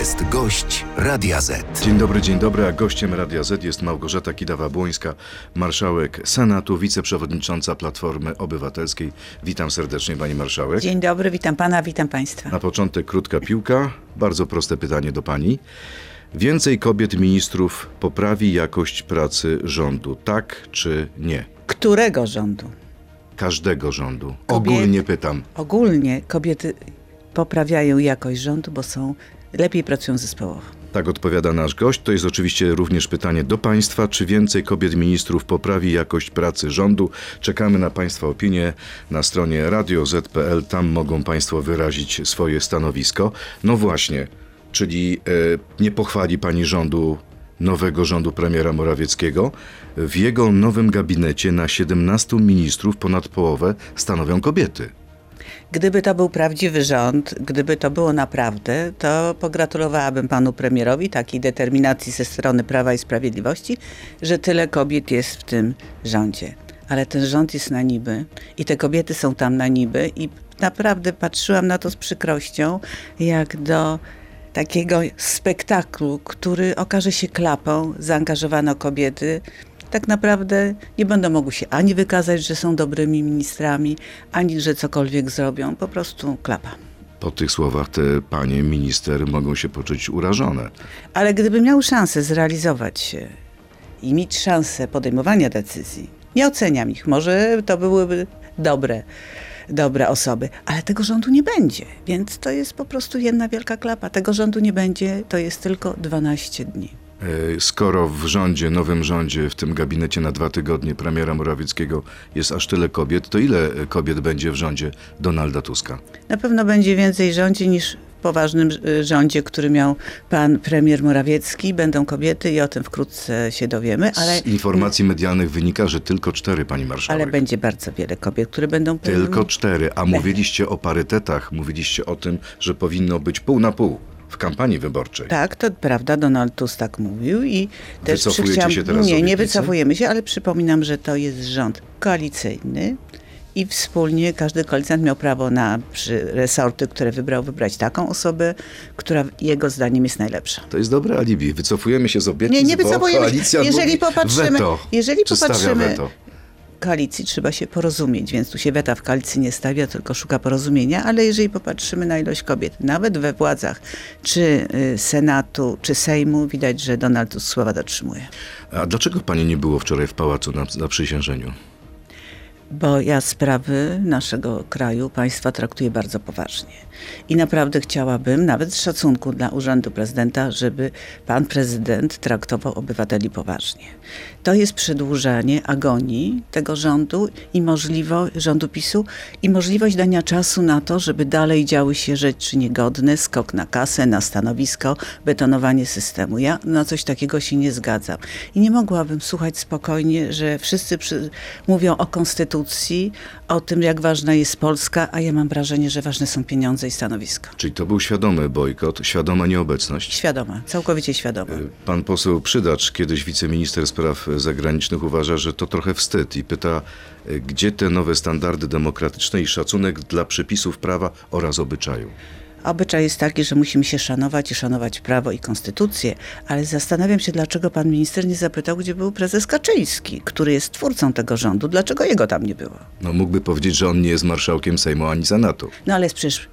jest gość Radia Z. Dzień dobry, dzień dobry, a gościem Radia Z jest Małgorzata Kidawa-Błońska, marszałek Senatu, wiceprzewodnicząca Platformy Obywatelskiej. Witam serdecznie pani marszałek. Dzień dobry, witam pana, witam państwa. Na początek krótka piłka, bardzo proste pytanie do pani. Więcej kobiet ministrów poprawi jakość pracy rządu, tak czy nie? Którego rządu? Każdego rządu. Kobiet- Ogólnie pytam. Ogólnie kobiety poprawiają jakość rządu, bo są lepiej pracują zespołowo. Tak odpowiada nasz gość. To jest oczywiście również pytanie do Państwa. Czy więcej kobiet ministrów poprawi jakość pracy rządu? Czekamy na Państwa opinie na stronie radio.z.pl. Tam mogą Państwo wyrazić swoje stanowisko. No właśnie, czyli e, nie pochwali Pani rządu nowego rządu premiera Morawieckiego. W jego nowym gabinecie na 17 ministrów ponad połowę stanowią kobiety. Gdyby to był prawdziwy rząd, gdyby to było naprawdę, to pogratulowałabym panu premierowi takiej determinacji ze strony Prawa i Sprawiedliwości, że tyle kobiet jest w tym rządzie. Ale ten rząd jest na niby i te kobiety są tam na niby i naprawdę patrzyłam na to z przykrością, jak do takiego spektaklu, który okaże się klapą, zaangażowano kobiety. Tak naprawdę nie będą mogły się ani wykazać, że są dobrymi ministrami, ani że cokolwiek zrobią. Po prostu klapa. Po tych słowach te panie minister mogą się poczuć urażone. Ale gdyby miał szansę zrealizować się i mieć szansę podejmowania decyzji, nie oceniam ich, może to byłyby dobre, dobre osoby, ale tego rządu nie będzie, więc to jest po prostu jedna wielka klapa. Tego rządu nie będzie, to jest tylko 12 dni. E, Skoro w rządzie, nowym rządzie, w tym gabinecie na dwa tygodnie premiera Morawieckiego jest aż tyle kobiet, to ile e, kobiet będzie w rządzie Donalda Tuska? Na pewno będzie więcej rządzi niż w poważnym y, rządzie, który miał pan premier Morawiecki. Będą kobiety i o tym wkrótce się dowiemy, ale, Z informacji medialnych wynika, że tylko cztery, pani marszałek. ale będzie bardzo wiele kobiet, które będą Tylko cztery. A mówiliście o parytetach, mówiliście o tym, że powinno być pół na pół w kampanii wyborczej. Tak, to prawda, Donald Tusk tak mówił i też Wycofujecie się teraz Nie, nie wycofujemy się, ale przypominam, że to jest rząd koalicyjny i wspólnie każdy koalicjant miał prawo na resorty, które wybrał, wybrać taką osobę, która jego zdaniem jest najlepsza. To jest dobre alibi. Wycofujemy się z obietnic, Nie, nie bo wycofujemy się. koalicja Jeżeli popatrzymy- weto, jeżeli popatrzymy- weto. Koalicji trzeba się porozumieć, więc tu się weta w koalicji nie stawia, tylko szuka porozumienia, ale jeżeli popatrzymy na ilość kobiet, nawet we władzach, czy y, Senatu, czy Sejmu, widać, że Donald słowa dotrzymuje. A dlaczego pani nie było wczoraj w pałacu na, na przysiężeniu? Bo ja sprawy naszego kraju, państwa traktuję bardzo poważnie. I naprawdę chciałabym, nawet z szacunku dla Urzędu Prezydenta, żeby pan prezydent traktował obywateli poważnie. To jest przedłużanie agonii tego rządu i możliwość, rządu PiSu i możliwość dania czasu na to, żeby dalej działy się rzeczy niegodne, skok na kasę, na stanowisko, betonowanie systemu. Ja na coś takiego się nie zgadzam. I nie mogłabym słuchać spokojnie, że wszyscy przy, mówią o konstytucji, o tym, jak ważna jest Polska, a ja mam wrażenie, że ważne są pieniądze i stanowiska. Czyli to był świadomy bojkot, świadoma nieobecność? Świadoma, całkowicie świadoma. Pan poseł Przydacz, kiedyś wiceminister spraw zagranicznych, uważa, że to trochę wstyd i pyta, y, gdzie te nowe standardy demokratyczne i szacunek dla przepisów prawa oraz obyczaju. Obyczaj jest taki, że musimy się szanować i szanować prawo i konstytucję, ale zastanawiam się, dlaczego pan minister nie zapytał, gdzie był prezes Kaczyński, który jest twórcą tego rządu. Dlaczego jego tam nie było? No mógłby powiedzieć, że on nie jest marszałkiem Sejmu ani Senatu. No ale przecież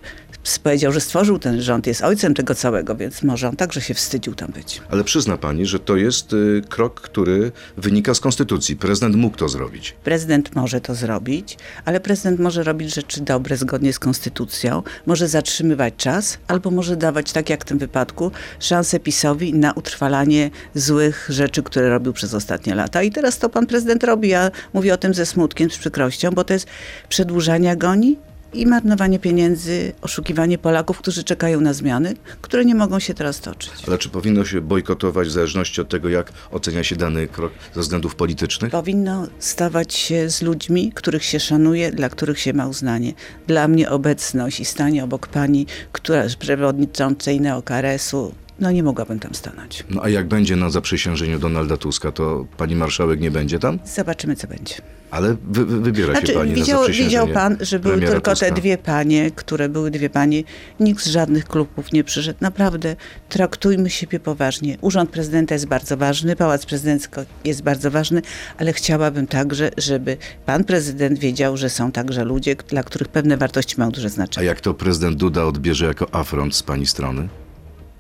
powiedział, że stworzył ten rząd, jest ojcem tego całego, więc może on także się wstydził tam być. Ale przyzna pani, że to jest y, krok, który wynika z konstytucji. Prezydent mógł to zrobić. Prezydent może to zrobić, ale prezydent może robić rzeczy dobre zgodnie z konstytucją, może zatrzymywać czas, albo może dawać, tak jak w tym wypadku, szansę PiSowi na utrwalanie złych rzeczy, które robił przez ostatnie lata. I teraz to pan prezydent robi. Ja mówię o tym ze smutkiem, z przykrością, bo to jest przedłużanie agonii i marnowanie pieniędzy, oszukiwanie Polaków, którzy czekają na zmiany, które nie mogą się teraz toczyć. Ale czy powinno się bojkotować w zależności od tego, jak ocenia się dany krok ze względów politycznych? Powinno stawać się z ludźmi, których się szanuje, dla których się ma uznanie. Dla mnie obecność i stanie obok pani, która jest przewodniczącej Neokresu, no nie mogłabym tam stanąć. No a jak będzie na zaprzysiężeniu Donalda Tuska, to pani marszałek nie będzie tam? Zobaczymy, co będzie. Ale wy, wy, wybiera się Znaczy, pani widział, na zaprzysiężenie widział pan, że były tylko te Tuska? dwie panie, które były dwie panie. Nikt z żadnych klubów nie przyszedł. Naprawdę traktujmy siebie poważnie. Urząd prezydenta jest bardzo ważny, pałac prezydencki jest bardzo ważny, ale chciałabym także, żeby pan prezydent wiedział, że są także ludzie, dla których pewne wartości mają duże A znaczenie. jak to prezydent Duda odbierze jako afront z pani strony?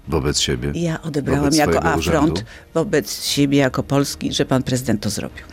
Wobec siebie? Ja odebrałam Wobec jako afront urzędu? wobec siebie, jako Polski, że pan prezydent to zrobił.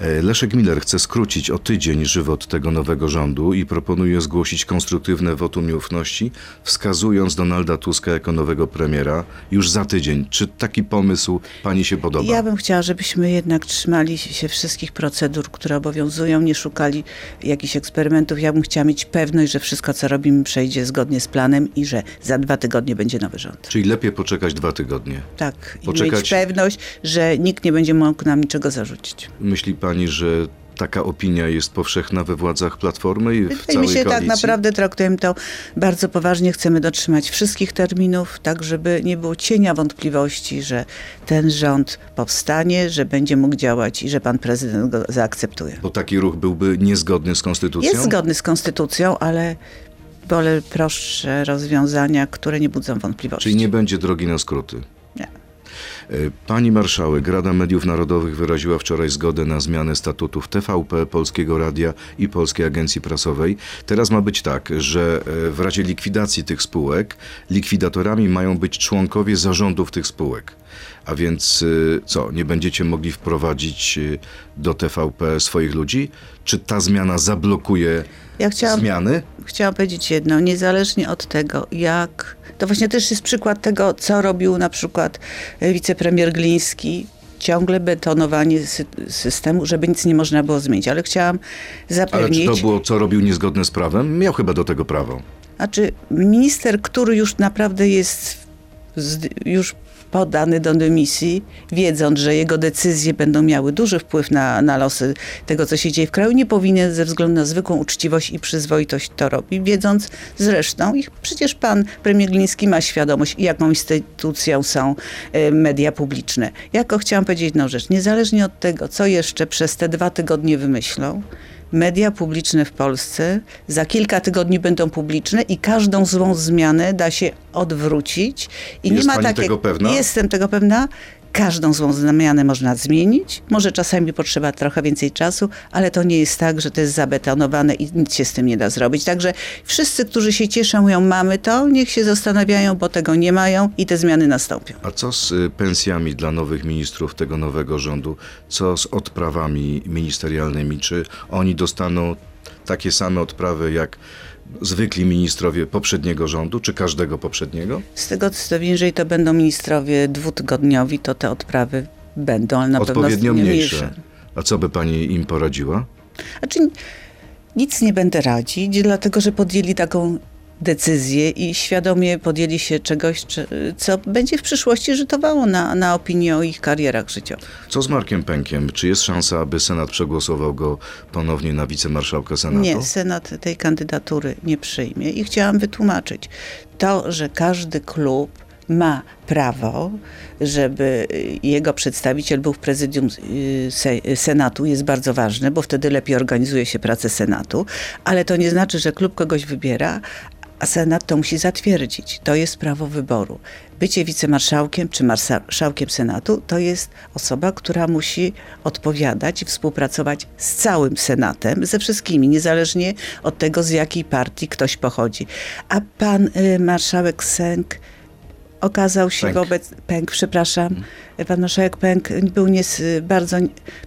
E, Leszek Miller chce skrócić o tydzień żywot tego nowego rządu i proponuje zgłosić konstruktywne wotum nieufności, wskazując Donalda Tuska jako nowego premiera już za tydzień. Czy taki pomysł pani się podoba? Ja bym chciała, żebyśmy jednak trzymali się wszystkich procedur, które obowiązują, nie szukali jakichś eksperymentów. Ja bym chciała mieć pewność, że wszystko, co robimy, przejdzie zgodnie z planem i że za dwa tygodnie będzie nowy rząd. Czyli lepiej poczekać dwa tygodnie. Tak, i Poczekać- mieć pewność, że nikt nie będzie mógł nam niczego zarzucić. Myśli pani, że taka opinia jest powszechna we władzach Platformy i w Wydaje całej mi się, tak naprawdę traktujemy to bardzo poważnie. Chcemy dotrzymać wszystkich terminów, tak żeby nie było cienia wątpliwości, że ten rząd powstanie, że będzie mógł działać i że pan prezydent go zaakceptuje. Bo taki ruch byłby niezgodny z konstytucją? Jest zgodny z konstytucją, ale wolę prostsze rozwiązania, które nie budzą wątpliwości. Czyli nie będzie drogi na skróty. Nie. E, Pani marszałek, Rada Mediów Narodowych wyraziła wczoraj zgodę na zmianę statutów TVP, Polskiego Radia i Polskiej Agencji Prasowej. Teraz ma być tak, że e, w razie likwidacji tych spółek likwidatorami mają być członkowie zarządów tych spółek. A więc e, co, nie będziecie mogli wprowadzić e, do TVP swoich ludzi? Czy ta zmiana zablokuje Ja chciałam, zmiany? chciałam powiedzieć jedno, niezależnie od tego, jak. To właśnie też jest przykład tego, co robił na przykład e, wicepremier Gliński. Ciągle betonowanie sy- systemu, żeby nic nie można było zmienić. Ale chciałam Ale czy zapewnić. to było, co robił niezgodne z prawem? Miał chyba do tego prawo. Znaczy, minister, który już naprawdę jest już podany do dymisji, wiedząc, że jego decyzje będą miały duży wpływ na, na losy tego, co się dzieje w kraju, nie powinien ze względu na zwykłą uczciwość i przyzwoitość to robić. Wiedząc zresztą, i przecież pan premier Gliński ma świadomość, jaką instytucją są e, media publiczne. Jako chciałam powiedzieć jedną rzecz. Niezależnie od tego, co jeszcze przez te dwa tygodnie wymyślą, Media publiczne w Polsce za kilka tygodni będą publiczne i każdą złą zmianę da się odwrócić. I Jest nie ma takiej- tego pewna? Jestem tego pewna. Każdą złą zmianę można zmienić. Może czasami potrzeba trochę więcej czasu, ale to nie jest tak, że to jest zabetonowane i nic się z tym nie da zrobić. Także wszyscy, którzy się cieszą, mówią, mamy to, niech się zastanawiają, bo tego nie mają i te zmiany nastąpią. A co z y, pensjami dla nowych ministrów tego nowego rządu? Co z odprawami ministerialnymi? Czy oni dostaną takie same odprawy jak zwykli ministrowie poprzedniego rządu, czy każdego poprzedniego? Z tego co wiem, jeżeli to będą ministrowie dwutygodniowi, to te odprawy będą, ale na Odpowiednio pewno mniejsze. A co by pani im poradziła? Znaczy, nic nie będę radzić, dlatego że podjęli taką decyzję i świadomie podjęli się czegoś, co będzie w przyszłości rzutowało na, na opinię o ich karierach życiowych. Co z Markiem Pękiem? Czy jest szansa, aby Senat przegłosował go ponownie na wicemarszałka Senatu? Nie, Senat tej kandydatury nie przyjmie i chciałam wytłumaczyć to, że każdy klub ma prawo, żeby jego przedstawiciel był w prezydium y, se- Senatu, jest bardzo ważne, bo wtedy lepiej organizuje się pracę Senatu, ale to nie znaczy, że klub kogoś wybiera, a Senat to musi zatwierdzić. To jest prawo wyboru. Bycie wicemarszałkiem czy marszałkiem Senatu to jest osoba, która musi odpowiadać i współpracować z całym Senatem, ze wszystkimi, niezależnie od tego, z jakiej partii ktoś pochodzi. A pan y, marszałek Sęk okazał się Pęk. wobec Pęk, przepraszam, pan marszałek Pęk był nies, bardzo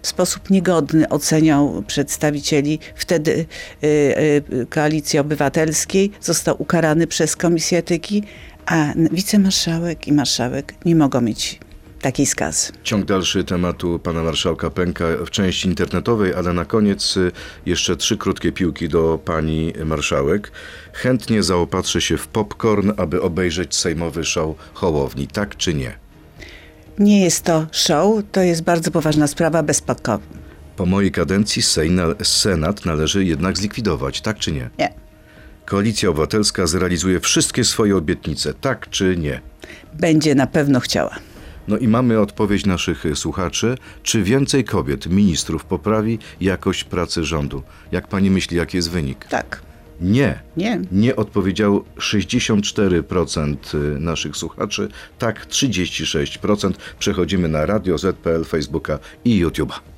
w sposób niegodny oceniał przedstawicieli. Wtedy y, y, Koalicji Obywatelskiej, został ukarany przez Komisję Etyki, a wicemarszałek i marszałek nie mogą mieć takiej skazy. Ciąg dalszy tematu pana marszałka Pęka w części internetowej, ale na koniec y, jeszcze trzy krótkie piłki do pani marszałek. Chętnie zaopatrzę się w popcorn, aby obejrzeć sejmowy show Hołowni. Tak czy nie? Nie jest to show, to jest bardzo poważna sprawa bez podkowy. Po mojej kadencji Senat należy jednak zlikwidować. Tak czy nie? Nie, Koalicja Obywatelska zrealizuje wszystkie swoje obietnice. Tak czy nie? będzie na pewno chciała. No i mamy odpowiedź naszych słuchaczy. Czy więcej kobiet, ministrów poprawi jakość pracy rządu? Jak pani myśli, jaki jest wynik? Tak. Nie. Nie. Nie odpowiedziało 64% y, naszych słuchaczy, tak 36%. Przechodzimy na Radio ZPL, Facebooka i YouTube'a.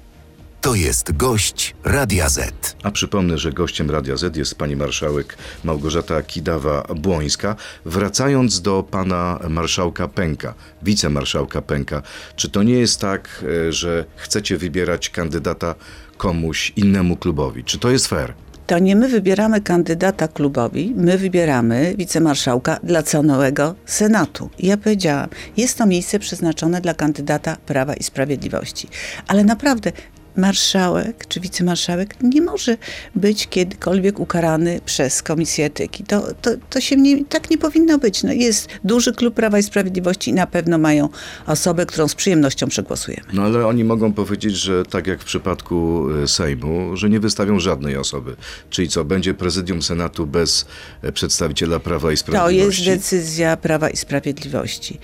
To jest gość Radia Z. A przypomnę, że gościem Radia Z jest pani marszałek Małgorzata Kidawa-Błońska. Wracając do pana marszałka Pęka, wicemarszałka Pęka, czy to nie jest tak, e, że chcecie wybierać kandydata komuś innemu klubowi? Czy to jest fair? To nie my wybieramy kandydata klubowi, my wybieramy wicemarszałka dla całego Senatu. I ja powiedziałam, jest to miejsce przeznaczone dla kandydata Prawa i Sprawiedliwości. Ale naprawdę marszałek czy wicemarszałek nie może być kiedykolwiek ukarany przez Komisję Etyki. To, to, to się nie, tak nie powinno być. No jest duży klub Prawa i Sprawiedliwości i na pewno mają osobę, którą z przyjemnością przegłosujemy. No ale oni mogą powiedzieć, że tak jak w przypadku e, Sejmu, że nie wystawią żadnej osoby. Czyli co, będzie prezydium Senatu bez e, przedstawiciela Prawa i To Sprawiedliwości? jest decyzja Prawa i Sprawiedliwości.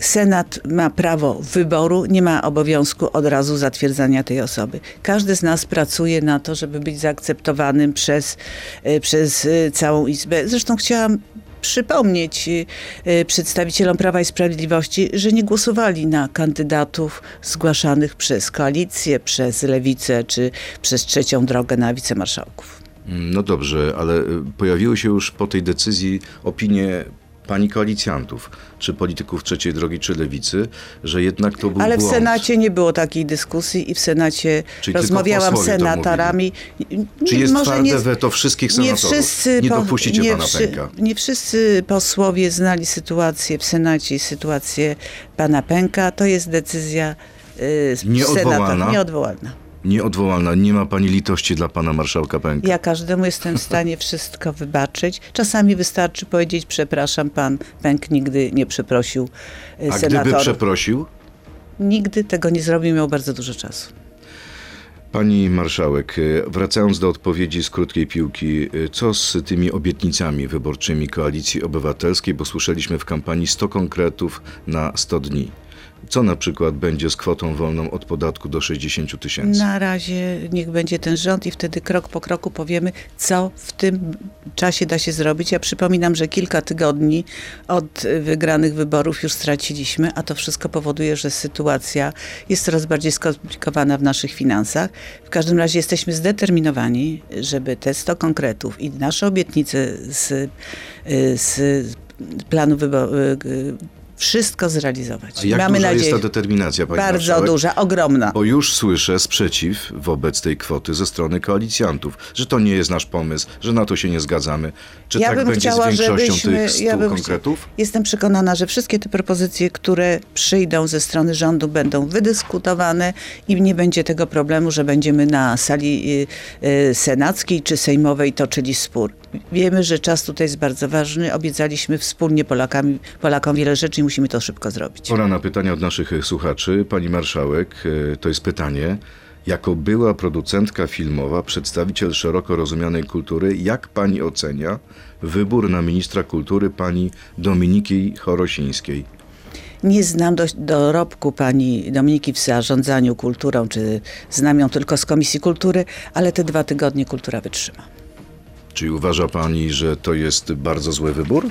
Senat ma prawo wyboru, nie ma obowiązku od razu zatwierdzania tej osoby. Każdy z nas pracuje na to, żeby być zaakceptowanym przez, e, przez e, całą Izbę. Zresztą chciałam przypomnieć e, przedstawicielom Prawa i Sprawiedliwości, że nie głosowali na kandydatów zgłaszanych przez koalicję, przez lewicę czy przez trzecią drogę na wicemarszałków. No dobrze, ale pojawiły się już po tej decyzji opinie pani koalicjantów, czy polityków trzeciej drogi, czy lewicy, że jednak to był Ale w błąd. Senacie nie było takiej dyskusji i w Senacie Czyli rozmawiałam z senatorami. Czy jest Może twarde weto wszystkich nie senatorów? wszyscy, Nie dopuścicie nie pana Pęka. Nie wszyscy posłowie znali sytuację w Senacie i sytuację pana Pęka. To jest decyzja y, Nieodwołalna? Senata. Nieodwołalna. Nieodwołalna. Nie ma pani litości dla pana marszałka Pęka. Ja każdemu jestem w stanie wszystko wybaczyć. Czasami wystarczy powiedzieć, przepraszam, pan Pęk nigdy nie przeprosił y, A senatorów. gdyby przeprosił? Nigdy tego nie zrobił, miał bardzo dużo czasu. Pani marszałek, y, wracając do odpowiedzi z krótkiej piłki, y, co z tymi obietnicami wyborczymi Koalicji Obywatelskiej, bo słyszeliśmy w kampanii 100 konkretów na 100 dni. Co na przykład będzie z kwotą wolną od podatku do 60 tysięcy? Na razie niech będzie ten rząd i wtedy krok po kroku powiemy, co w tym czasie da się zrobić. Ja przypominam, że kilka tygodni od wygranych wyborów już straciliśmy, a to wszystko powoduje, że sytuacja jest coraz bardziej skomplikowana w naszych finansach. W każdym razie jesteśmy zdeterminowani, żeby te 100 konkretów i nasze obietnice z, y, z planu wyborów wszystko zrealizować. A jak Mamy duża nadzieję. jest ta determinacja, pani Bardzo marszałek? duża, ogromna. Bo już słyszę sprzeciw wobec tej kwoty ze strony koalicjantów, że to nie jest nasz pomysł, że na to się nie zgadzamy. Czy Ja tak będzie chciała, z większością żebyśmy- tych 100 ja bym chcia- konkretów? Jestem przekonana, że wszystkie te propozycje, które przyjdą ze strony rządu, będą wydyskutowane i nie będzie tego problemu, że będziemy na sali y, y, senackiej czy sejmowej toczyli spór. Wiemy, że czas tutaj jest bardzo ważny. Obiecaliśmy wspólnie Polakami, Polakom wiele rzeczy i musimy to szybko zrobić. Pora na pytania od naszych e, słuchaczy. Pani marszałek, e, to jest pytanie. Jako była producentka filmowa, przedstawiciel szeroko rozumianej kultury, jak pani ocenia wybór na ministra kultury pani Dominiki Chorosińskiej? Nie znam do, dorobku pani Dominiki w zarządzaniu kulturą, czy znam ją tylko z Komisji Kultury, ale te dwa tygodnie kultura wytrzyma. Czy uważa pani, że to jest bardzo zły wybór?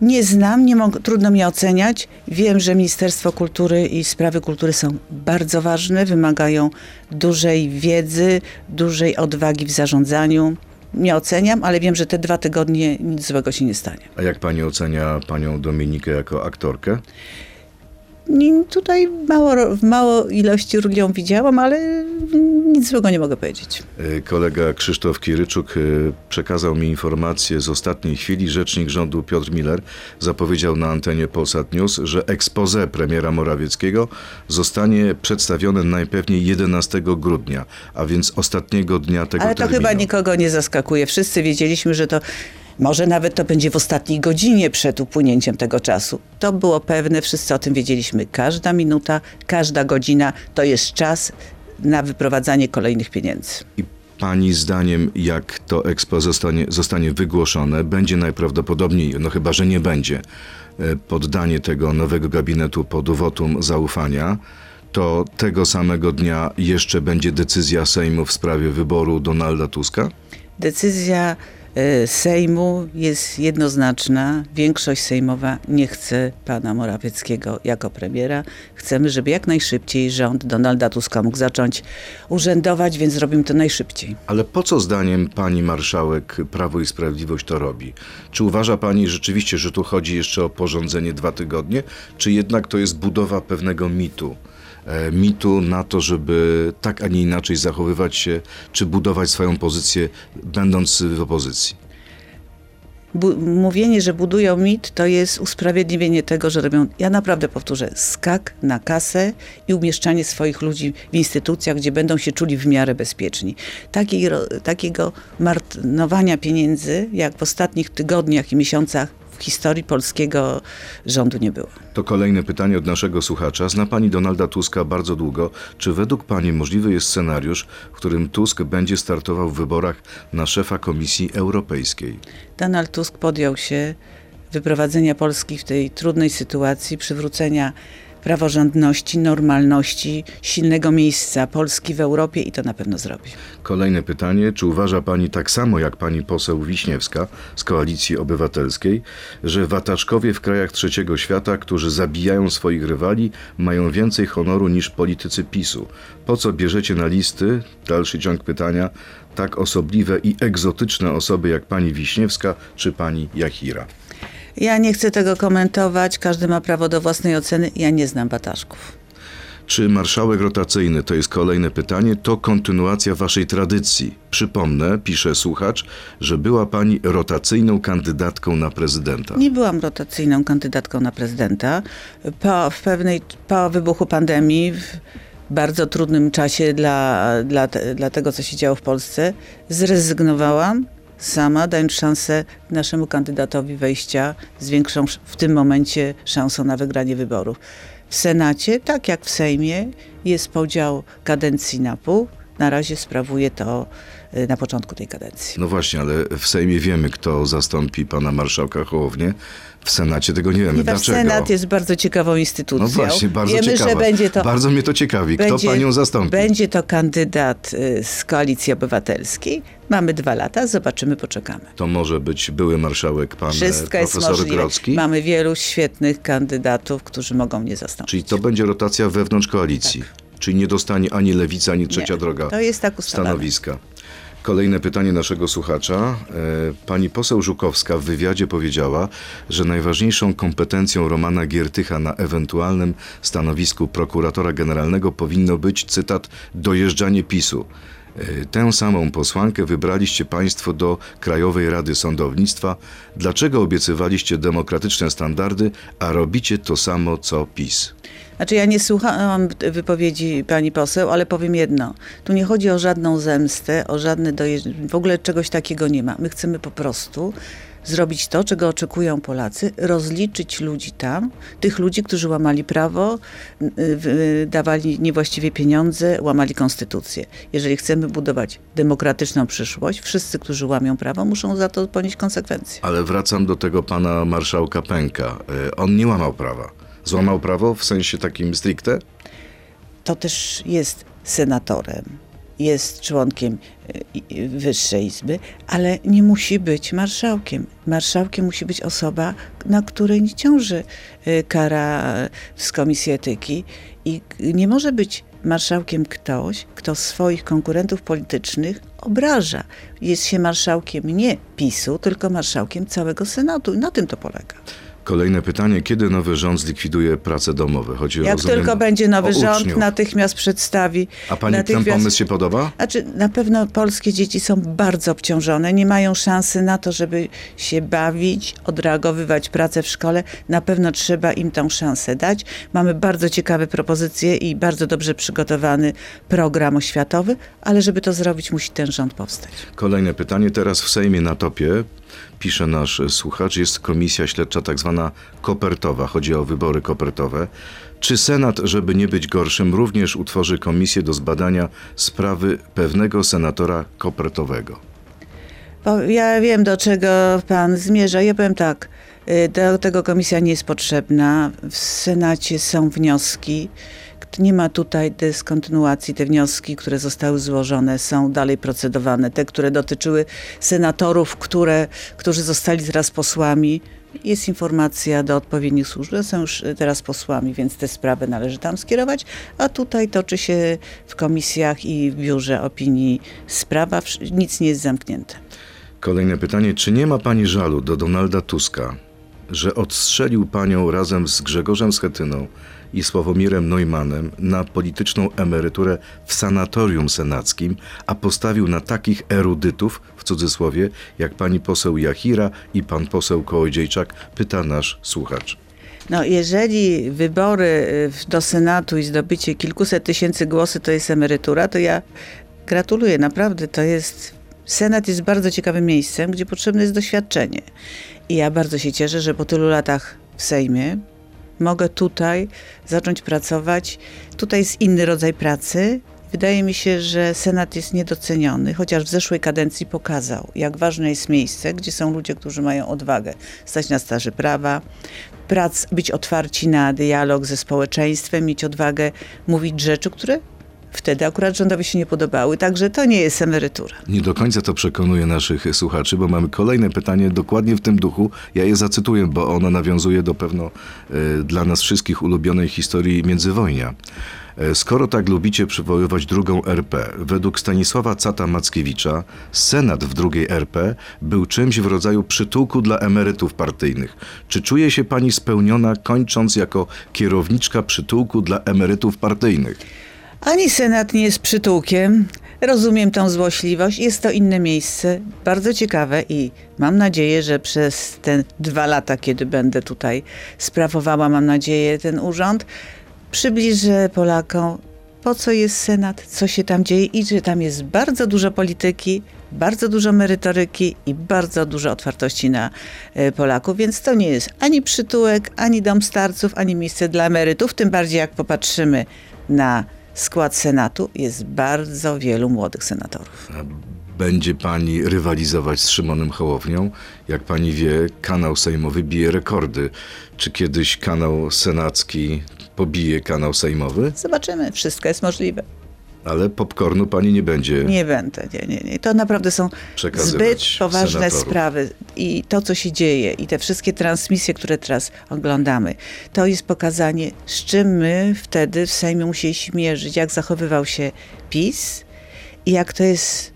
Nie znam, nie mog- trudno mi oceniać. Wiem, że Ministerstwo Kultury i sprawy kultury są bardzo ważne, wymagają dużej wiedzy, dużej odwagi w zarządzaniu. Nie oceniam, ale wiem, że te dwa tygodnie nic złego się nie stanie. A jak pani ocenia panią Dominikę jako aktorkę? Tutaj mało, w mało ilości ją widziałam, ale nic złego nie mogę powiedzieć. E, Kolega Krzysztof Kiryczuk e, przekazał mi informację z ostatniej chwili. Rzecznik rządu Piotr Miller zapowiedział na antenie Polsat News, że expose premiera Morawieckiego zostanie przedstawione najpewniej 11 grudnia, a więc ostatniego dnia tego Ale to terminu. chyba nikogo nie zaskakuje. Wszyscy wiedzieliśmy, że to może nawet to będzie w ostatniej godzinie przed upłynięciem tego czasu. To było pewne, wszyscy o tym wiedzieliśmy. Każda minuta, każda godzina to jest czas na wyprowadzanie kolejnych pieniędzy. I Pani zdaniem, jak to expo zostanie, zostanie wygłoszone, będzie najprawdopodobniej, no chyba, że nie będzie, e, poddanie tego nowego gabinetu pod wotum zaufania, to tego samego dnia jeszcze będzie decyzja Sejmu w sprawie wyboru Donalda Tuska? Decyzja Sejmu jest jednoznaczna. Większość sejmowa nie chce pana Morawieckiego jako premiera. Chcemy, żeby jak najszybciej rząd Donalda Tuska mógł zacząć urzędować, więc zrobimy to najszybciej. Ale po co zdaniem pani marszałek Prawo i Sprawiedliwość to robi? Czy uważa pani rzeczywiście, że tu chodzi jeszcze o porządzenie dwa tygodnie, czy jednak to jest budowa pewnego mitu? E, mitu na to, żeby tak, a nie inaczej zachowywać się, czy budować swoją pozycję, będąc w opozycji? Bu- mówienie, że budują mit, to jest usprawiedliwienie tego, że robią, ja naprawdę powtórzę, skak na kasę i umieszczanie swoich ludzi w instytucjach, gdzie będą się czuli w miarę bezpieczni. Takiej, ro- takiego marnowania pieniędzy, jak w ostatnich tygodniach i miesiącach w historii polskiego rządu nie było. To kolejne pytanie od naszego słuchacza. Zna pani Donalda Tuska bardzo długo. Czy według pani możliwy jest scenariusz, w którym Tusk będzie startował w wyborach na szefa Komisji Europejskiej? Donald Tusk podjął się wyprowadzenia Polski w tej trudnej sytuacji, przywrócenia praworządności, normalności, silnego miejsca Polski w Europie i to na pewno zrobi. Kolejne pytanie. Czy uważa pani tak samo jak pani poseł Wiśniewska z Koalicji Obywatelskiej, że wataczkowie w krajach trzeciego świata, którzy zabijają swoich rywali, mają więcej honoru niż politycy PiSu? Po co bierzecie na listy, dalszy ciąg pytania, tak osobliwe i egzotyczne osoby jak pani Wiśniewska czy pani Jachira? Ja nie chcę tego komentować, każdy ma prawo do własnej oceny, ja nie znam bataszków. Czy marszałek rotacyjny, to jest kolejne pytanie, to kontynuacja waszej tradycji? Przypomnę, pisze słuchacz, że była pani rotacyjną kandydatką na prezydenta. Nie byłam rotacyjną kandydatką na prezydenta. Po, w pewnej, po wybuchu pandemii, w bardzo trudnym czasie dla, dla, dla tego, co się działo w Polsce, zrezygnowałam sama, dając szansę naszemu kandydatowi wejścia z większą sz- w tym momencie szansą na wygranie wyborów. W Senacie, tak jak w Sejmie, jest podział kadencji na pół. Na razie sprawuję to y, na początku tej kadencji. No właśnie, ale w Sejmie wiemy, kto zastąpi pana marszałka Hołownię. W Senacie tego nie wiemy. Dlaczego? Senat jest bardzo ciekawą instytucją. No właśnie, bardzo Wiemy, ciekawa. że będzie to, Bardzo mnie to ciekawi. Kto panią zastąpi? Będzie to kandydat y, z Koalicji Obywatelskiej. Mamy dwa lata, zobaczymy, poczekamy. To może być były marszałek pan e, Wszystko jest profesor możliwe. Grodzki. Mamy wielu świetnych kandydatów, którzy mogą mnie zastąpić. Czyli to będzie rotacja wewnątrz koalicji. Czyli nie dostanie ani lewica, ani trzecia. Nie, droga To jest tak stanowiska. Kolejne pytanie naszego słuchacza. E, Pani poseł Żukowska w wywiadzie powiedziała, że najważniejszą kompetencją Romana Giertycha na ewentualnym stanowisku prokuratora generalnego powinno być, cytat, dojeżdżanie PiSu. E, Tę samą posłankę wybraliście Państwo do Krajowej Rady Sądownictwa. Dlaczego obiecywaliście demokratyczne standardy, a robicie to samo co PiS? Znaczy ja nie słuchałam wypowiedzi pani poseł, ale powiem jedno. Tu nie chodzi o żadną zemstę, o żadne dojeżdżanie. W ogóle czegoś takiego nie ma. My chcemy po prostu zrobić to, czego oczekują Polacy, rozliczyć ludzi tam, tych ludzi, którzy łamali prawo, y, y, dawali niewłaściwie pieniądze, łamali konstytucję. Jeżeli chcemy budować demokratyczną przyszłość, wszyscy, którzy łamią prawo, muszą za to ponieść konsekwencje. Ale wracam do tego pana marszałka Pęka. E, On nie łamał prawa. Złamał prawo w sensie takim stricte? to też jest senatorem, jest członkiem y, Wyższej Izby, ale nie musi być marszałkiem. Marszałkiem musi być osoba, na której nie ciąży y, kara y, z Komisji Etyki i nie może być marszałkiem ktoś, kto swoich konkurentów politycznych obraża. Jest się marszałkiem nie PiSu, tylko marszałkiem całego Senatu i na tym to polega. Kolejne pytanie. Kiedy nowy rząd zlikwiduje prace domowe? Chodzi Jak rozumiem, tylko będzie nowy rząd, uczniów. natychmiast przedstawi. A pani ten natychmiast... pomysł się podoba? Znaczy, na pewno polskie dzieci są bardzo obciążone, nie mają szansy na to, żeby się bawić, odreagowywać pracę w szkole. Na pewno trzeba im tą szansę dać. Mamy bardzo ciekawe propozycje i bardzo dobrze przygotowany program oświatowy, ale żeby to zrobić, musi ten rząd powstać. Kolejne pytanie. Teraz w Sejmie na topie, pisze nasz słuchacz, jest komisja śledcza tak zwana zwana kopertowa. Chodzi o wybory kopertowe. Czy Senat, żeby nie być gorszym, również utworzy komisję do zbadania sprawy pewnego senatora kopertowego? Bo ja wiem, do czego pan zmierza. Ja powiem tak, y, do tego komisja nie jest potrzebna. W Senacie są wnioski. Nie ma tutaj dyskontynuacji. Te wnioski, które zostały złożone, są dalej procedowane. Te, które dotyczyły senatorów, które, którzy zostali teraz posłami, jest informacja do odpowiednich służb, są już teraz posłami, więc te sprawy należy tam skierować, a tutaj toczy się w komisjach i w biurze opinii sprawa, nic nie jest zamknięte. Kolejne pytanie. Czy nie ma pani żalu do Donalda Tuska, że odstrzelił panią razem z Grzegorzem Schetyną i Sławomirem Neumannem na polityczną emeryturę w sanatorium senackim, a postawił na takich erudytów, w cudzysłowie, jak pani poseł Jachira i pan poseł Kołodziejczak, pyta nasz słuchacz. No, jeżeli wybory y, do Senatu i zdobycie kilkuset tysięcy głosów to jest emerytura, to ja gratuluję. Naprawdę to jest Senat jest bardzo ciekawym miejscem, gdzie potrzebne jest doświadczenie. I ja bardzo się cieszę, że po tylu latach w Sejmie mogę tutaj zacząć pracować. Tutaj jest inny rodzaj pracy. Wydaje mi się, że Senat jest niedoceniony, chociaż w zeszłej kadencji pokazał, jak ważne jest miejsce, gdzie są ludzie, którzy mają odwagę stać na staży prawa, prac, być otwarci na dialog ze społeczeństwem, mieć odwagę mówić rzeczy, które wtedy akurat rządowi się nie podobały, także to nie jest emerytura. Nie do końca to przekonuje naszych słuchaczy, bo mamy kolejne pytanie dokładnie w tym duchu. Ja je zacytuję, bo ono nawiązuje do pewno y, dla nas wszystkich ulubionej historii międzywojnia. E, skoro tak lubicie przywoływać drugą RP, według Stanisława Cata-Mackiewicza, Senat w drugiej RP był czymś w rodzaju przytułku dla emerytów partyjnych. Czy czuje się pani spełniona, kończąc jako kierowniczka przytułku dla emerytów partyjnych? Ani Senat nie jest przytułkiem. Rozumiem tą złośliwość. Jest to inne miejsce, bardzo ciekawe i mam nadzieję, że przez te dwa lata, kiedy będę tutaj sprawowała, mam nadzieję, ten urząd, przybliżę Polakom, po co jest Senat, co się tam dzieje i że tam jest bardzo dużo polityki, bardzo dużo merytoryki i bardzo dużo otwartości na e, Polaków, więc to nie jest ani przytułek, ani dom starców, ani miejsce dla emerytów, tym bardziej jak popatrzymy na skład Senatu jest bardzo wielu młodych senatorów. Będzie pani rywalizować z Szymonem Hołownią? Jak pani wie, kanał sejmowy bije rekordy. Czy kiedyś kanał senacki pobije kanał sejmowy? Zobaczymy, wszystko jest możliwe. Ale popcornu pani nie będzie. Nie będę, nie, nie, nie. To naprawdę są zbyt poważne senatorów. sprawy. I to, co się dzieje, i te wszystkie transmisje, które teraz oglądamy, to jest pokazanie, z czym my wtedy w Sejmie musieliśmy mierzyć, jak zachowywał się PiS i jak to jest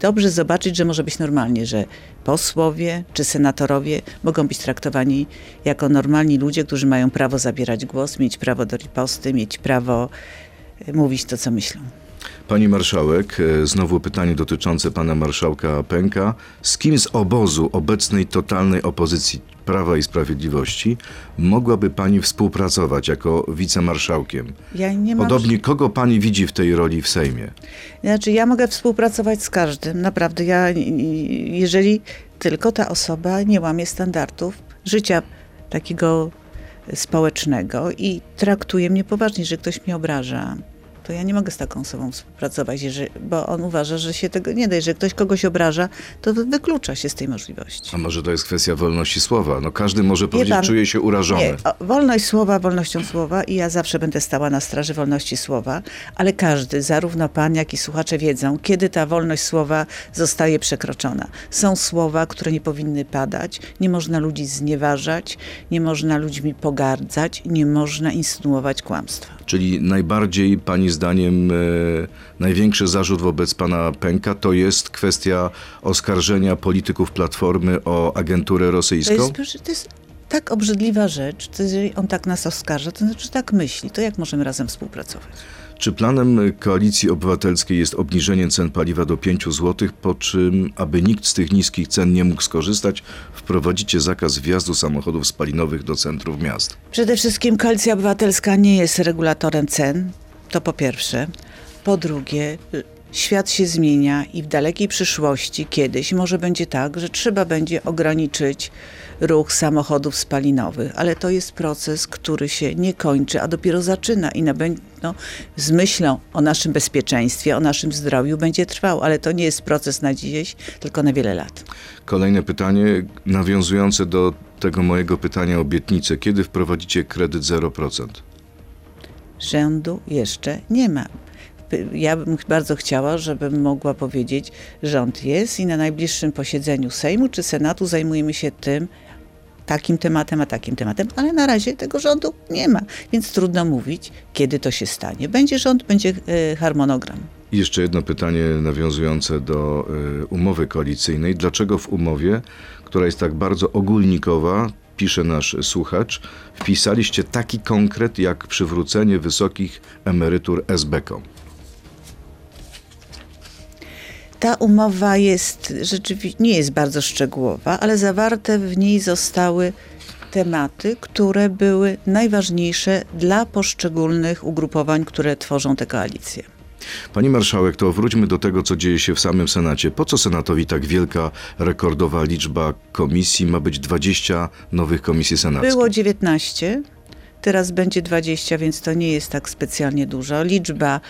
dobrze zobaczyć, że może być normalnie, że posłowie czy senatorowie mogą być traktowani jako normalni ludzie, którzy mają prawo zabierać głos, mieć prawo do riposty, mieć prawo mówić to, co myślą. Pani marszałek, e, znowu pytanie dotyczące pana marszałka Pęka. Z kim z obozu obecnej totalnej opozycji Prawa i Sprawiedliwości mogłaby pani współpracować jako wicemarszałkiem? Ja nie mam... Podobnie kogo pani widzi w tej roli w Sejmie? Znaczy, ja mogę współpracować z każdym. Naprawdę, ja, jeżeli tylko ta osoba nie łamie standardów życia takiego społecznego i traktuje mnie poważnie, że ktoś mnie obraża to ja nie mogę z taką osobą współpracować, jeżeli, bo on uważa, że się tego nie da. Jeżeli ktoś kogoś obraża, to wyklucza się z tej możliwości. A może to jest kwestia wolności słowa? No każdy może powiedzieć, pan, czuje się urażony. Nie, o, wolność słowa, wolnością słowa i ja zawsze będę stała na straży wolności słowa, ale każdy, zarówno pan, jak i słuchacze wiedzą, kiedy ta wolność słowa zostaje przekroczona. Są słowa, które nie powinny padać, nie można ludzi znieważać, nie można ludźmi pogardzać, nie można insynuować kłamstwa. Czyli najbardziej pani zdaniem e, największy zarzut wobec pana Pęka to jest kwestia oskarżenia polityków Platformy o agenturę rosyjską? To jest, to jest tak obrzydliwa rzecz, jeżeli on tak nas oskarża, to znaczy tak myśli, to jak możemy razem współpracować? Czy planem Koalicji Obywatelskiej jest obniżenie cen paliwa do 5 zł, po czym, aby nikt z tych niskich cen nie mógł skorzystać, wprowadzicie zakaz wjazdu samochodów spalinowych do centrów miast? Przede wszystkim Koalicja Obywatelska nie jest regulatorem cen, to po pierwsze. Po drugie, świat się zmienia i w dalekiej przyszłości kiedyś może będzie tak, że trzeba będzie ograniczyć ruch samochodów spalinowych, ale to jest proces, który się nie kończy, a dopiero zaczyna i na, no, z myślą o naszym bezpieczeństwie, o naszym zdrowiu będzie trwał, ale to nie jest proces na dziś, tylko na wiele lat. Kolejne pytanie, nawiązujące do tego mojego pytania obietnicę. Kiedy wprowadzicie kredyt 0%? Rzędu jeszcze nie ma ja bym bardzo chciała, żebym mogła powiedzieć, rząd jest i na najbliższym posiedzeniu Sejmu czy Senatu zajmujemy się tym, takim tematem, a takim tematem, ale na razie tego rządu nie ma, więc trudno mówić, kiedy to się stanie. Będzie rząd, będzie e, harmonogram. I jeszcze jedno pytanie nawiązujące do y, umowy koalicyjnej. Dlaczego w umowie, która jest tak bardzo ogólnikowa, pisze nasz słuchacz, wpisaliście taki konkret jak przywrócenie wysokich emerytur SB-kom? Ta umowa jest rzeczywiście nie jest bardzo szczegółowa, ale zawarte w niej zostały tematy, które były najważniejsze dla poszczególnych ugrupowań, które tworzą tę koalicję. Pani marszałek, to wróćmy do tego, co dzieje się w samym Senacie. Po co Senatowi tak wielka, rekordowa liczba komisji? Ma być 20 nowych komisji senackich. Było 19. Teraz będzie 20, więc to nie jest tak specjalnie dużo. Liczba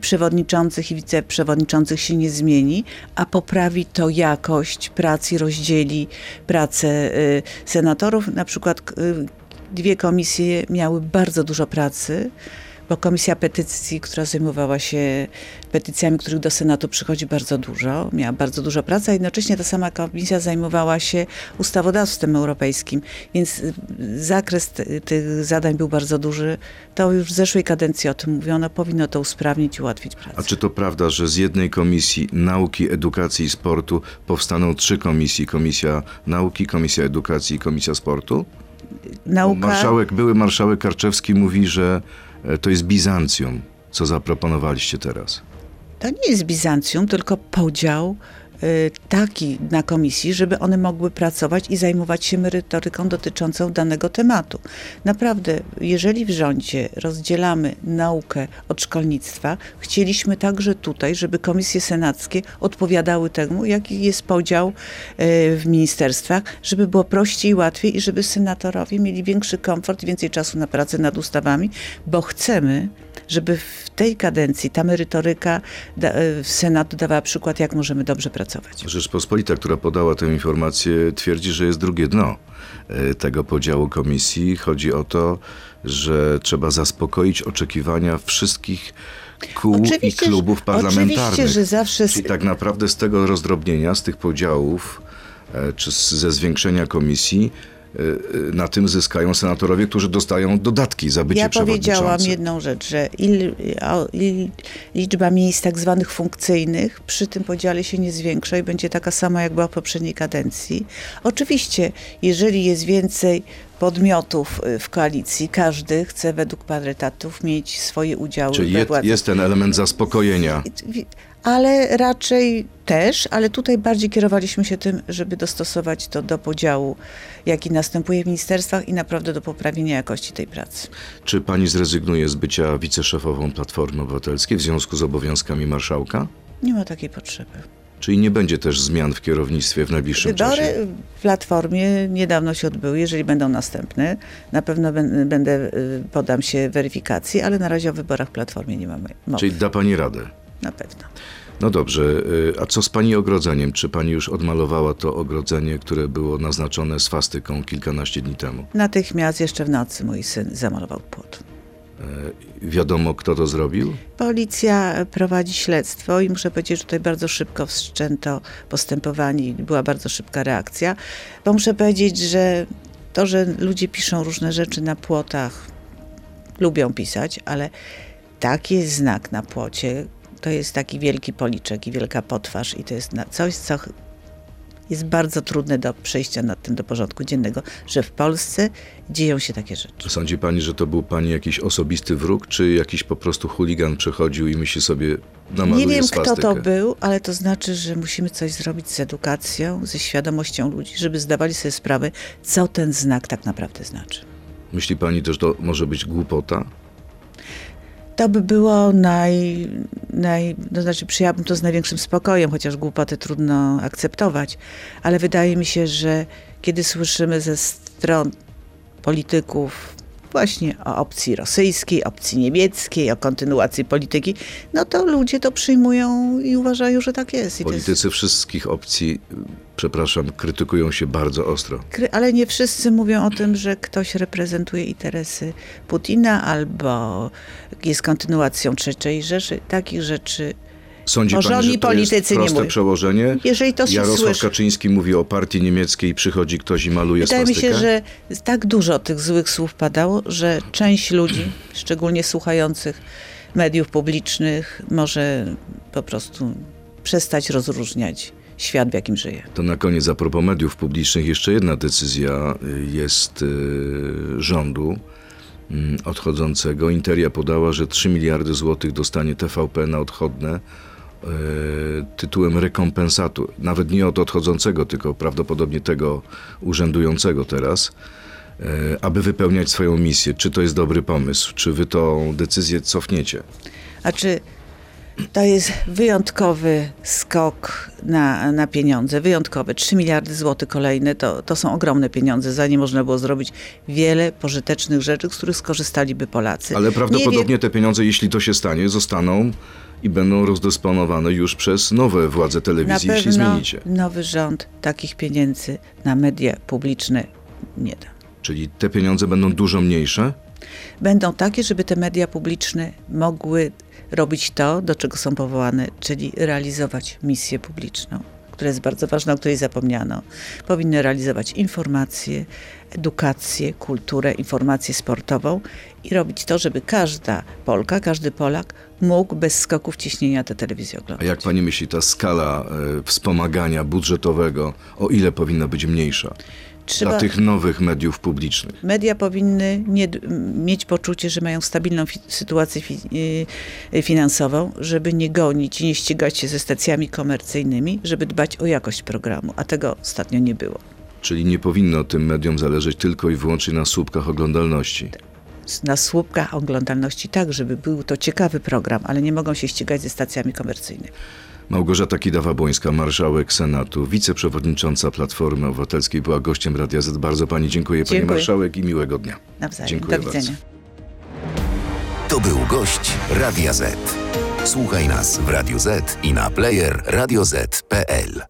przewodniczących i wiceprzewodniczących się nie zmieni, a poprawi to jakość pracy, rozdzieli pracę y, senatorów. Na przykład y, dwie komisje miały bardzo dużo pracy bo Komisja Petycji, która zajmowała się petycjami, których do Senatu przychodzi bardzo dużo, miała bardzo dużo pracy, a jednocześnie ta sama komisja zajmowała się ustawodawstwem europejskim, więc y, zakres tych zadań był bardzo duży. To już w zeszłej kadencji o tym mówiono, powinno to usprawnić i ułatwić pracę. A czy to prawda, że z jednej komisji nauki, edukacji i sportu powstaną trzy komisje? Komisja nauki, Komisja edukacji i Komisja sportu? Nauka... Marszałek, były marszałek Karczewski mówi, że to jest Bizancjum, co zaproponowaliście teraz. To nie jest Bizancjum, tylko podział taki na komisji, żeby one mogły pracować i zajmować się merytoryką dotyczącą danego tematu. Naprawdę, jeżeli w rządzie rozdzielamy naukę od szkolnictwa, chcieliśmy także tutaj, żeby komisje senackie odpowiadały temu, jaki jest podział y, w ministerstwach, żeby było prościej, łatwiej i żeby senatorowie mieli większy komfort, więcej czasu na pracę nad ustawami, bo chcemy, żeby w tej kadencji ta merytoryka w Senatu dawała przykład, jak możemy dobrze pracować. Rzeczpospolita, która podała tę informację, twierdzi, że jest drugie dno e, tego podziału komisji. Chodzi o to, że trzeba zaspokoić oczekiwania wszystkich kół oczywiście, i klubów parlamentarnych. Oczywiście, że zawsze... Czyli tak naprawdę z tego rozdrobnienia, z tych podziałów, e, czy ze zwiększenia komisji, na tym zyskają senatorowie, którzy dostają dodatki za bycie Ja powiedziałam jedną rzecz, że il, il, liczba miejsc tak zwanych funkcyjnych przy tym podziale się nie zwiększa i będzie taka sama, jak była w poprzedniej kadencji. Oczywiście, jeżeli jest więcej podmiotów y, w koalicji, każdy chce według parytatów mieć swoje udziały Czyli jest, jest ten element zaspokojenia ale raczej też, ale tutaj bardziej kierowaliśmy się tym, żeby dostosować to do podziału, jaki następuje w ministerstwach i naprawdę do poprawienia jakości tej pracy. Czy pani zrezygnuje z bycia wiceszefową Platformy Obywatelskiej w związku z obowiązkami marszałka? Nie ma takiej potrzeby. Czyli nie będzie też zmian w kierownictwie w najbliższym Wybory czasie? Wybory w Platformie niedawno się odbyły. Jeżeli będą następne, na pewno będę, y, podam się weryfikacji, ale na razie o wyborach w Platformie nie mamy mowy. Czyli da pani radę? Na pewno. No dobrze, y, a co z pani ogrodzeniem? Czy pani już odmalowała to ogrodzenie, które było naznaczone swastyką kilkanaście dni temu? Natychmiast jeszcze w nocy mój syn zamalował płot. E, wiadomo, kto to zrobił? Policja prowadzi śledztwo i muszę powiedzieć, że tutaj bardzo szybko wszczęto postępowanie i była bardzo szybka reakcja. Bo muszę powiedzieć, że to, że ludzie piszą różne rzeczy na płotach, lubią pisać, ale taki jest znak na płocie, to jest taki wielki policzek i wielka potwarz i to jest coś, co jest bardzo trudne do przejścia nad tym do porządku dziennego, że w Polsce dzieją się takie rzeczy. Sądzi pani, że to był pani jakiś osobisty wróg, czy jakiś po prostu chuligan przechodził i myśli sobie, namaluje Nie wiem, swastykę. kto to był, ale to znaczy, że musimy coś zrobić z edukacją, ze świadomością ludzi, żeby zdawali sobie sprawę, co ten znak tak naprawdę znaczy. Myśli pani też, że to może być głupota? To by było naj, naj, to znaczy przyjęłabym to z największym spokojem, chociaż głupoty trudno akceptować, ale wydaje mi się, że kiedy słyszymy ze stron polityków właśnie o opcji rosyjskiej, opcji niemieckiej, o kontynuacji polityki, no to ludzie to przyjmują i uważają, że tak jest. I to jest Politycy wszystkich opcji, przepraszam, krytykują się bardzo ostro. Ale nie wszyscy mówią o tym, że ktoś reprezentuje interesy Putina albo jest kontynuacją trzeciej Rzeszy. Takich rzeczy. Sądzi pani, Porządni że to politycy jest nie proste mówią. przełożenie? Jeżeli to się Jarosław słyszy. Kaczyński mówi o partii niemieckiej, przychodzi ktoś i maluje Wydaje mi się, że tak dużo tych złych słów padało, że część ludzi, szczególnie słuchających mediów publicznych, może po prostu przestać rozróżniać świat, w jakim żyje. To na koniec a propos mediów publicznych jeszcze jedna decyzja y, jest y, rządu mm, odchodzącego. Interia podała, że 3 miliardy złotych dostanie TVP na odchodne tytułem rekompensatu. Nawet nie od odchodzącego, tylko prawdopodobnie tego urzędującego teraz, y, aby wypełniać swoją misję. Czy to jest dobry pomysł? Czy wy tą decyzję cofniecie? A czy to jest wyjątkowy skok na, na pieniądze, wyjątkowy. 3 miliardy złotych kolejne to, to są ogromne pieniądze. Za nie można było zrobić wiele pożytecznych rzeczy, z których skorzystaliby Polacy. Ale Nie prawdopodobnie te pieniądze, jeśli to się stanie, zostaną i będą rozdysponowane już przez nowe władze na telewizji, jeśli pewno zmienicie. nowy rząd takich pieniędzy na media publiczne nie da. Czyli te pieniądze będą dużo mniejsze? Będą takie, żeby te media publiczne mogły robić to, do czego są powołane, czyli realizować misję publiczną, która jest bardzo ważna, o której zapomniano. Powinny realizować informacje, edukację, kulturę, informację sportową i robić to, żeby każda Polka, każdy Polak mógł bez skoków ciśnienia tę telewizję A oglądać. jak pani myśli, ta skala e, wspomagania budżetowego, o ile powinna być mniejsza Trzeba, dla tych nowych mediów publicznych? Media powinny nie, mieć poczucie, że mają stabilną fi, sytuację fi, y, finansową, żeby nie gonić i nie ścigać się ze stacjami komercyjnymi, żeby dbać o jakość programu, a tego ostatnio nie było. Czyli nie powinno tym mediom zależeć tylko i wyłącznie na słupkach oglądalności. Na słupkach oglądalności tak, żeby był to ciekawy program, ale nie mogą się ścigać ze stacjami komercyjnymi. Małgorzata Kidawa-Błońska, marszałek Senatu, wiceprzewodnicząca Platformy Obywatelskiej, była gościem Radia Z. Bardzo pani dziękuję, pani Dziękuję. marszałek i miłego dnia. Nawzajem. Dziękuję Do widzenia. bardzo. To był gość Radia Z. Słuchaj nas w Radio Z i na player radioz.pl.